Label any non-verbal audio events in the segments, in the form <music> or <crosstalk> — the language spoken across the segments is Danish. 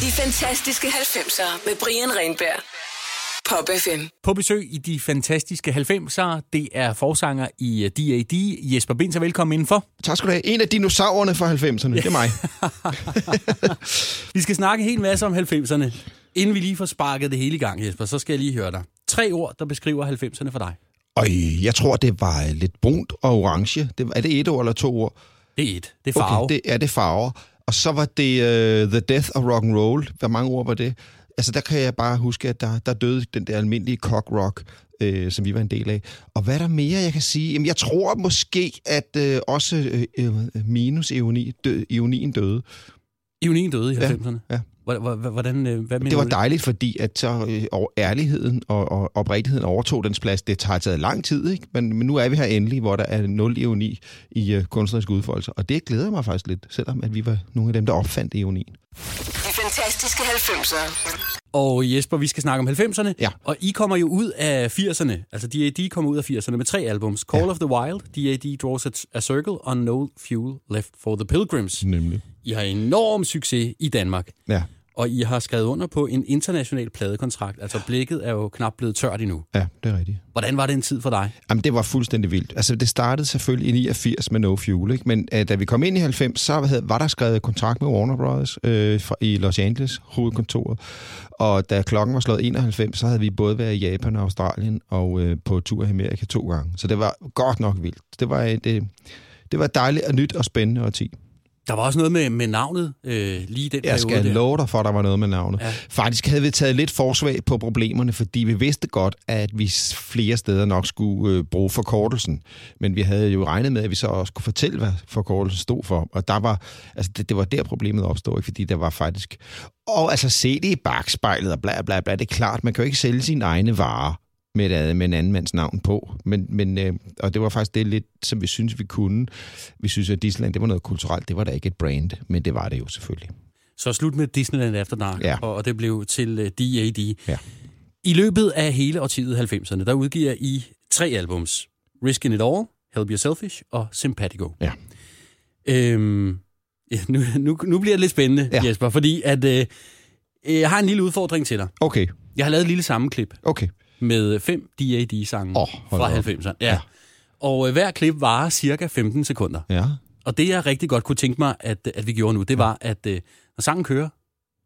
De fantastiske 90'er med Brian Renberg. Pop FM. På besøg i de fantastiske 90'ere, det er forsanger i D.A.D. Jesper Binser, velkommen indenfor. Tak skal du have. En af dinosaurerne fra 90'erne, det er mig. <laughs> Vi skal snakke en hel masse om 90'erne. Inden vi lige får sparket det hele i gang, Jesper, så skal jeg lige høre dig. Tre ord, der beskriver 90'erne for dig. Og jeg tror, det var lidt brunt og orange. Det, er det et ord eller to ord? Det er et. Det er farve. Okay, det er det farver. Og så var det uh, The Death of Rock and Roll. Hvor mange ord var det? Altså, der kan jeg bare huske, at der, der døde den der almindelige cock rock, øh, som vi var en del af. Og hvad er der mere, jeg kan sige? Jamen, jeg tror måske, at øh, også øh, øh minus eoni, dø, eonien døde. Eonien døde i 90'erne? Ja. ja. Hvordan, øh, hvad det var dejligt, fordi at så øh, ærligheden og, og oprigtigheden overtog dens plads. Det har taget lang tid, ikke? Men, men nu er vi her endelig, hvor der er nul ironi i uh, kunstnerisk udfoldelse. Og det glæder mig faktisk lidt, selvom at vi var nogle af dem, der opfandt ironien. De fantastiske 90'er. Og Jesper, vi skal snakke om 90'erne. Ja. Og I kommer jo ud af 80'erne. Altså D.A.D. kommer ud af 80'erne med tre albums. Call ja. of the Wild, D.A.D. Draws a Circle og No Fuel Left for the Pilgrims. Nemlig. I har enorm succes i Danmark. Ja og I har skrevet under på en international pladekontrakt. Altså blikket er jo knap blevet tørt endnu. Ja, det er rigtigt. Hvordan var det en tid for dig? Jamen, det var fuldstændig vildt. Altså, det startede selvfølgelig i 89 med No Fuel, ikke? men uh, da vi kom ind i 90, så var der skrevet kontrakt med Warner Brothers øh, fra, i Los Angeles, hovedkontoret. Og da klokken var slået 91, så havde vi både været i Japan og Australien og øh, på tur i Amerika to gange. Så det var godt nok vildt. Det var, et, det, det var dejligt og nyt og spændende årti. Der var også noget med, med navnet øh, lige den Jeg skal der. love dig for, at der var noget med navnet. Ja. Faktisk havde vi taget lidt forsvag på problemerne, fordi vi vidste godt, at vi flere steder nok skulle øh, bruge forkortelsen. Men vi havde jo regnet med, at vi så også kunne fortælle, hvad forkortelsen stod for. Og der var, altså det, det var der problemet opstod, fordi der var faktisk... Og altså se det i bagspejlet og bla bla bla, det er klart, man kan jo ikke sælge sine egne varer med, et, med en anden mands navn på. Men, men, øh, og det var faktisk det lidt, som vi synes, vi kunne. Vi synes, at Disneyland, det var noget kulturelt. Det var da ikke et brand, men det var det jo selvfølgelig. Så slut med Disneyland After Dark, ja. og det blev til uh, øh, D.A.D. Ja. I løbet af hele årtiet 90'erne, der udgiver I tre albums. Risking It All, Help Your Selfish og Sympatico. Ja. Øhm, ja nu, nu, nu bliver det lidt spændende, ja. Jesper, fordi at, øh, jeg har en lille udfordring til dig. Okay. Jeg har lavet et lille sammenklip. Okay med fem D.A.D.-sange oh, fra 90'erne. Ja. ja. Og øh, hver klip varer cirka 15 sekunder. Ja. Og det, jeg rigtig godt kunne tænke mig, at, at vi gjorde nu, det var, at øh, når sangen kører,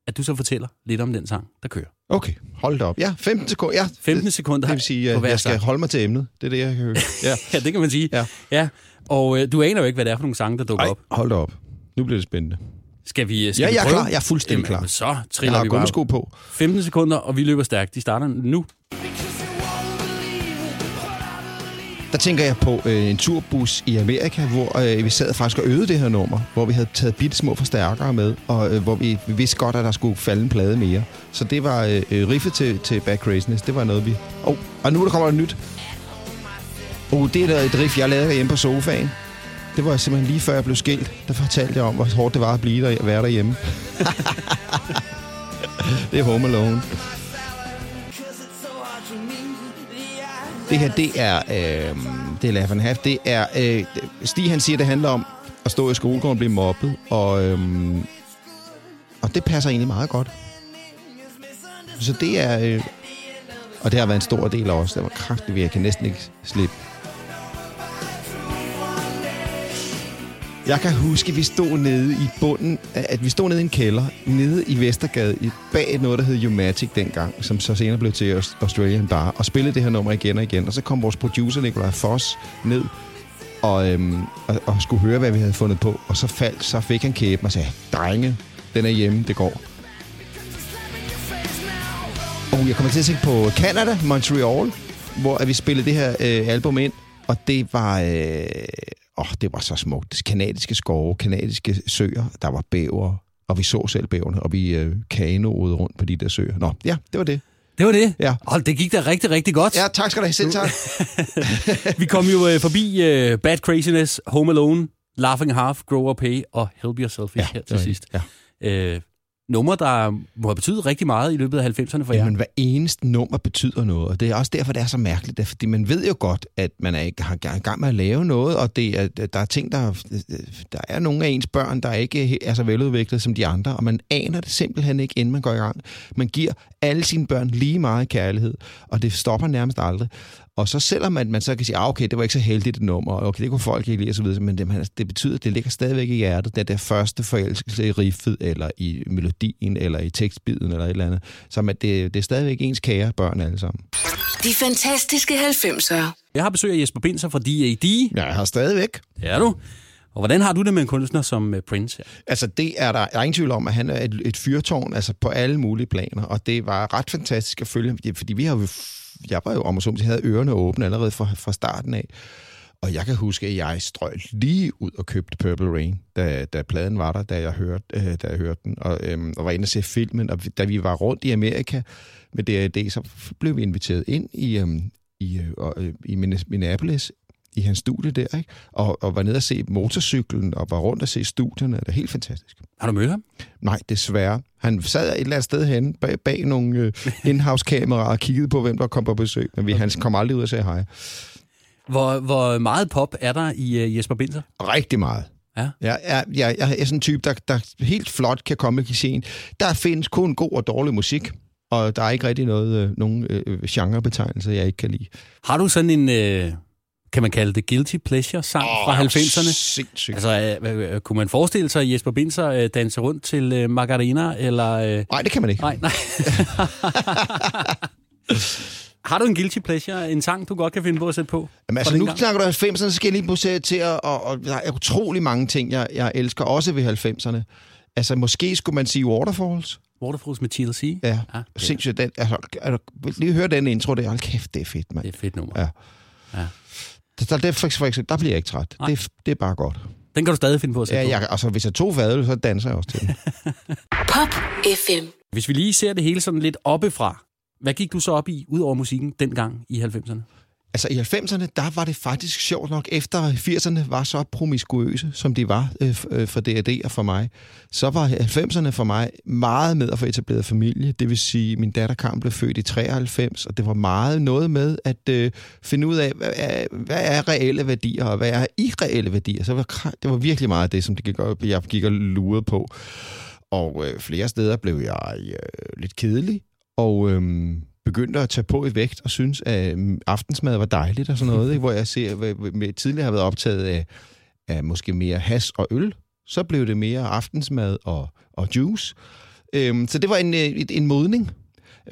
at du så fortæller lidt om den sang, der kører. Okay, hold da op. Ja, 15 sekunder. Ja, 15 sekunder Det vil sige, at jeg skal sang. holde mig til emnet. Det er det, jeg kan høre. <laughs> Ja, ja det kan man sige. Ja. ja. Og øh, du aner jo ikke, hvad det er for nogle sange, der dukker Ej, op. hold da op. Nu bliver det spændende. Skal vi, skal ja, vi jeg er klar. Jeg er fuldstændig Jamen, klar. Så triller jeg vi bare. på. 15 sekunder, og vi løber stærkt. De starter nu. Der tænker jeg på øh, en turbus i Amerika, hvor øh, vi sad faktisk og øvede det her nummer, hvor vi havde taget bitte små forstærkere med, og øh, hvor vi, vi vidste godt, at der skulle falde en plade mere. Så det var øh, øh riffet til, til Back Craziness. Det var noget, vi... Oh, og nu der kommer der nyt. Oh, det er et riff, jeg lavede hjemme på sofaen. Det var simpelthen lige før jeg blev skilt. Der fortalte jeg om, hvor hårdt det var at blive der, være derhjemme. <laughs> det er Home Alone. Det her, det er, øh, det er Laugh and Half. Det er, øh, Stig han siger, det handler om at stå i skolegården og blive mobbet, og, øh, og det passer egentlig meget godt. Så det er, øh, og det har været en stor del af os. Det var kraftigt, jeg kan næsten ikke slippe Jeg kan huske, at vi stod nede i bunden, at vi stod nede i en kælder, nede i Vestergade, bag noget, der hed Umatic dengang, som så senere blev til Australian Bar, og spillede det her nummer igen og igen. Og så kom vores producer, Nikolaj Foss, ned og, øhm, og, og skulle høre, hvad vi havde fundet på. Og så faldt, så fik han kæben og sagde, drenge, den er hjemme, det går. Og jeg kommer til at tænke på Canada, Montreal, hvor vi spillede det her øh, album ind, og det var... Øh, åh, det var så smukt. Kanadiske skove, kanadiske søer, der var bæver, og vi så selv bæverne, og vi øh, kanoede rundt på de der søer. Nå, ja, det var det. Det var det? Ja. Hold, det gik da rigtig, rigtig godt. Ja, tak skal du have. Selv tak. <laughs> vi kom jo øh, forbi øh, Bad Craziness, Home Alone, Laughing Half, Grow Up Pay og Help Yourself ja, her til sidst. Ja. Øh, numre, der må have betydet rigtig meget i løbet af 90'erne for jer. Jamen, hver eneste nummer betyder noget, og det er også derfor, det er så mærkeligt, det er, fordi man ved jo godt, at man er har i gang med at lave noget, og det er, der er ting, der, der er nogle af ens børn, der ikke er så veludviklet som de andre, og man aner det simpelthen ikke, inden man går i gang. Man giver alle sine børn lige meget kærlighed, og det stopper nærmest aldrig. Og så selvom at man så kan sige, ah, okay, det var ikke så heldigt et nummer, okay, det kunne folk ikke lide og så videre, men det, det betyder, at det ligger stadigvæk i hjertet, det der første forelskelse i riffet, eller i melodien, eller i tekstbiden, eller et eller andet. Så det, det er stadigvæk ens kære børn alle sammen. De fantastiske 90'ere. Jeg har besøg af Jesper Binser fra D.A.D. Ja, jeg har stadigvæk. Det er du. Og hvordan har du det med en kunstner som øh, Prince? Her? Altså, det er der, der er ingen tvivl om, at han er et, et fyrtårn, altså på alle mulige planer, og det var ret fantastisk at følge ham, fordi vi har jo jeg var jo om og så, jeg havde ørerne åbne allerede fra, fra starten af. Og jeg kan huske, at jeg strøg lige ud og købte Purple Rain, da, da pladen var der, da jeg hørte, øh, da jeg hørte den, og, øhm, og var inde og se filmen. Og da vi var rundt i Amerika med D.A.D., så blev vi inviteret ind i, øhm, i, øh, i Minneapolis i hans studie der, ikke? Og, og var nede og se motorcyklen, og var rundt og se studierne. Det er helt fantastisk. Har du mødt ham? Nej, desværre. Han sad et eller andet sted hen bag, bag nogle øh, <laughs> in-house-kameraer og kiggede på, hvem der kom på besøg. Men vi, okay. han kom aldrig ud og sagde hej. Hvor, hvor meget pop er der i uh, Jesper Binser? Rigtig meget. Ja. Jeg, jeg, jeg, jeg er sådan en type, der, der helt flot kan komme og sige, der findes kun god og dårlig musik, og der er ikke rigtig noget, øh, nogen øh, genrebetegnelse, jeg ikke kan lide. Har du sådan en... Øh kan man kalde det guilty pleasure sang oh, fra 90'erne? Sindssygt. Altså, øh, øh, kunne man forestille sig, at Jesper Binser øh, danser rundt til øh, Margarina, eller... Øh... Nej, det kan man ikke. Nej, nej. <laughs> <laughs> Har du en guilty pleasure, en sang, du godt kan finde på at sætte på? Jamen, altså, nu snakker du 90'erne, så skal jeg lige på til at... Og, og, der er utrolig mange ting, jeg, jeg elsker, også ved 90'erne. Altså, måske skulle man sige Waterfalls. Waterfalls med TLC? Ja, ja okay. sindssygt. Den, altså, altså, lige høre den intro, det er, hold kæft, det er fedt, mand. Det er fedt nummer. Ja. ja. Der, der, for, for eksempel, der bliver jeg ikke træt. Det, det er bare godt. Den kan du stadig finde på at sætte ja, jeg, altså, hvis jeg tog fadøl, så danser jeg også til den. <laughs> Pop FM. Hvis vi lige ser det hele sådan lidt oppefra, hvad gik du så op i, ud over musikken, dengang i 90'erne? Altså i 90'erne, der var det faktisk sjovt nok, efter 80'erne var så promiskuøse, som de var øh, øh for D&D og for mig, så var 90'erne for mig meget med at få etableret familie. Det vil sige, min datter Karen blev født i 93, og det var meget noget med at øh, finde ud af, hvad er, hvad er reelle værdier, og hvad er irreelle værdier. Så var, det var virkelig meget af det, som det gik op, jeg gik og lurede på. Og øh, flere steder blev jeg øh, lidt kedelig, og... Øh, begyndte at tage på i vægt og synes, at mm, aftensmad var dejligt og sådan noget, ikke? <laughs> hvor jeg ser, med tidligere har været optaget af, af måske mere has og øl, så blev det mere aftensmad og, og juice. Øhm, så det var en, en, en modning.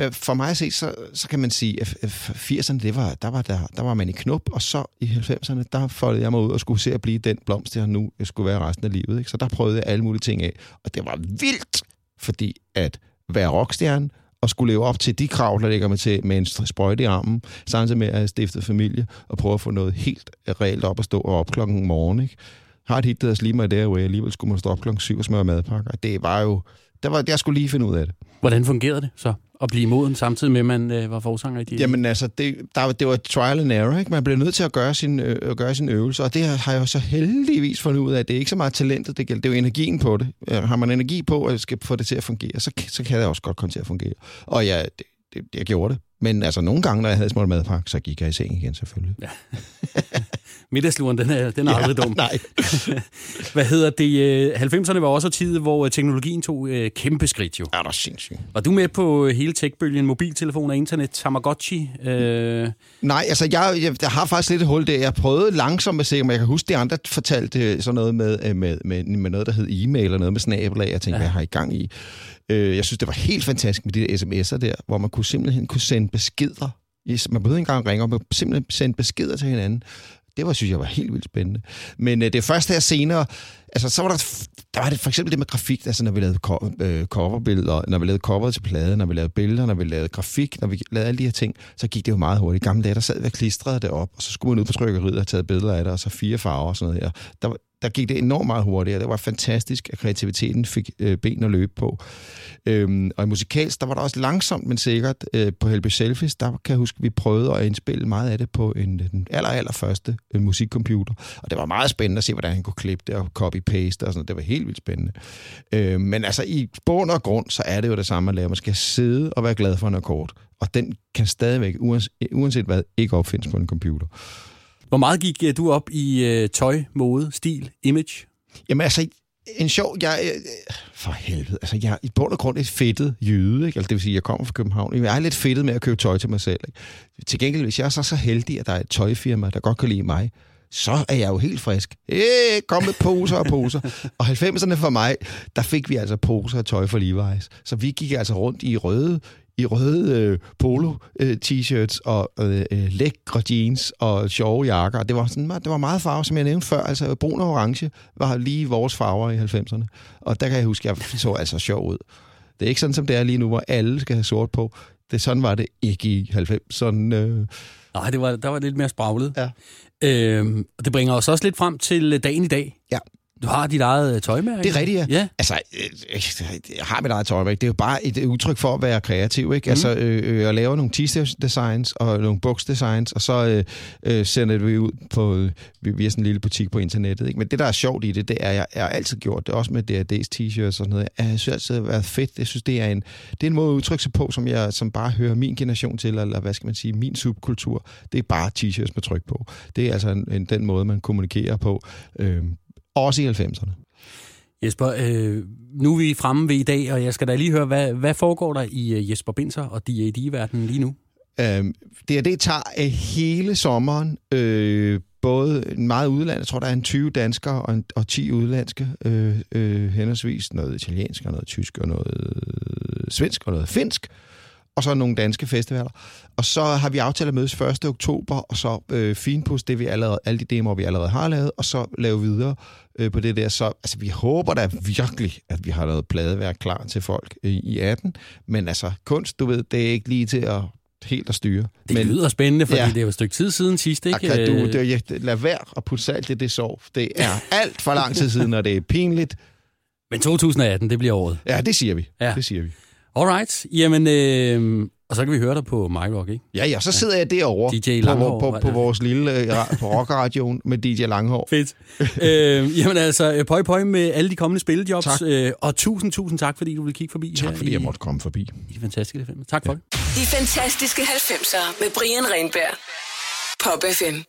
Øh, for mig at se, så, så kan man sige, at 80'erne, det var, der, var der, der var man i knop, og så i 90'erne, der foldede jeg mig ud og skulle se at blive den blomst, jeg nu skulle være resten af livet. Ikke? Så der prøvede jeg alle mulige ting af, og det var vildt, fordi at være rockstjerne, og skulle leve op til de krav, der ligger med til med en sprøjte i armen, samtidig med at have stiftet familie og prøve at få noget helt reelt op at stå og op klokken morgen. Ikke? Har et hit, der hedder mig der, hvor jeg alligevel skulle man stå op klokken syv og smøre madpakker. Det var jo... Der var, jeg skulle lige finde ud af det. Hvordan fungerede det så? at blive moden, samtidig med, at man øh, var forsanger i de... Jamen altså, det, der, det var trial and error, ikke? Man blev nødt til at gøre sin, øh, gøre sin øvelse, og det har jeg jo så heldigvis fundet ud af. Det er ikke så meget talentet, det gælder. Det er jo energien på det. Har man energi på, at skal få det til at fungere, så, så kan det også godt komme til at fungere. Og ja, det, det, jeg gjorde det. Men altså, nogle gange, når jeg havde små madpakke, så gik jeg i seng igen, selvfølgelig. Ja. <laughs> Middagsluren, den er, den er aldrig ja, dum. Nej. <laughs> Hvad hedder det? 90'erne øh, var også tid, hvor øh, teknologien tog øh, kæmpe skridt jo. Ja, det er sindssygt. Var du med på hele techbølgen, mobiltelefon og internet, Tamagotchi? Øh... Nej, altså jeg, jeg, jeg, har faktisk lidt et hul der. Jeg prøvede langsomt at se, men jeg kan huske, de andre fortalte sådan noget med, med, med, med noget, der hed e-mail og noget med snabelag. Jeg tænkte, ja. hvad jeg har i gang i? Øh, jeg synes, det var helt fantastisk med de der sms'er der, hvor man kunne simpelthen kunne sende beskeder. Man behøvede ikke engang ringe, man simpelthen sende beskeder til hinanden. Det var, synes jeg, var helt vildt spændende. Men øh, det første her senere, altså så var der, der var det for eksempel det med grafik, altså når vi lavede øh, coverbilleder, når vi lavede cover til pladen, når vi lavede billeder, når vi lavede grafik, når vi lavede alle de her ting, så gik det jo meget hurtigt. I gamle dage, der sad vi og klistrede det op, og så skulle man ud på trykkeriet og tage billeder af det, og så fire farver og sådan noget her. Der, der gik det enormt meget hurtigere. Det var fantastisk, at kreativiteten fik øh, ben at løbe på. Øhm, og i musikalsk, der var der også langsomt, men sikkert øh, på Helby Selfies, der kan jeg huske, at vi prøvede at indspille meget af det på en, den aller, aller første øh, musikcomputer. Og det var meget spændende at se, hvordan han kunne klippe det og copy copy-paste og sådan noget. Det var helt vildt spændende. Øh, men altså, i bund og grund, så er det jo det samme at lave. Man skal sidde og være glad for en akkord. Og den kan stadigvæk, uanset hvad, ikke opfindes på en computer. Hvor meget gik øh, du op i øh, tøj, mode, stil, image? Jamen altså, en sjov... Jeg, øh, for helvede. Altså, jeg er i bund og grund et fedtet jyde. Ikke? Altså, det vil sige, jeg kommer fra København. Jeg er lidt fedtet med at købe tøj til mig selv. Ikke? Til gengæld, hvis jeg er så, så heldig, at der er et tøjfirma, der godt kan lide mig, så er jeg jo helt frisk. Hey, kom med poser og poser. <laughs> og 90'erne for mig, der fik vi altså poser af tøj for Levi's. Så vi gik altså rundt i røde i røde øh, polo-t-shirts øh, og øh, øh, lækre jeans og sjove jakker. Det var, sådan, det var meget farve, som jeg nævnte før. Altså brun og orange var lige vores farver i 90'erne. Og der kan jeg huske, at jeg så altså sjov ud. Det er ikke sådan, som det er lige nu, hvor alle skal have sort på. Det sådan var det ikke i 90'erne. Øh. Nej, det var, der var lidt mere spraglet. Ja. Øhm, og det bringer os også lidt frem til dagen i dag. Ja. Du har dit eget øh, tøjmærke? Det er rigtigt, ja. ja. Altså, øh, jeg har mit eget tøjmærke. Det er jo bare et udtryk for at være kreativ, ikke? Mm. Altså, øh, jeg laver nogle t-shirt designs og nogle books designs, og så øh, øh, sender vi ud på, øh, via sådan en lille butik på internettet, ikke? Men det, der er sjovt i det, det er, jeg, jeg har altid gjort det, også med DRD's t-shirts og sådan noget. Jeg synes altid, det har været fedt. Jeg synes, det er en, det er en måde at udtrykke sig på, som jeg som bare hører min generation til, eller hvad skal man sige, min subkultur. Det er bare t-shirts med tryk på. Det er altså en, en, den måde, man kommunikerer på. Øh, også i 90'erne. Jesper, øh, nu er vi fremme ved i dag, og jeg skal da lige høre, hvad, hvad foregår der i uh, Jesper Binser og D.A.D.-verdenen lige nu? Øhm, D.A.D. tager øh, hele sommeren øh, både meget udland, jeg tror, der er en 20 danskere og, en, og 10 udlandske, øh, øh, henholdsvis noget italiensk og noget tysk og noget svensk og noget finsk og så nogle danske festivaler. Og så har vi aftalt at mødes 1. oktober, og så øh, finpudse det, vi allerede, alle de demoer, vi allerede har lavet, og så lave videre øh, på det der. Så altså, vi håber da virkelig, at vi har lavet pladeværk klar til folk øh, i 18. Men altså, kunst, du ved, det er ikke lige til at helt at styre. Det Men, lyder spændende, fordi ja. det er jo et stykke tid siden sidst, ikke? Okay, du, det, ja, lad være at putte salt i det sov. Det er alt for lang tid siden, og det er pinligt. Men 2018, det bliver året. Ja, det siger vi. Ja. Det siger vi. Alright, jamen, øh, og så kan vi høre dig på MyRock, ikke? Ja, ja, så sidder ja. jeg derovre DJ Langhår, på, på, på, på vores lille øh, på rockradioen med DJ Langhår. Fedt. <laughs> øh, jamen altså, øh, pøj pøj med alle de kommende spillejobs, tak. Øh, og tusind, tusind tak, fordi du vil kigge forbi. Tak, her fordi i, jeg måtte komme forbi. I de fantastiske film. Tak for ja. det. De fantastiske 90'er med Brian Renberg. Pop FM.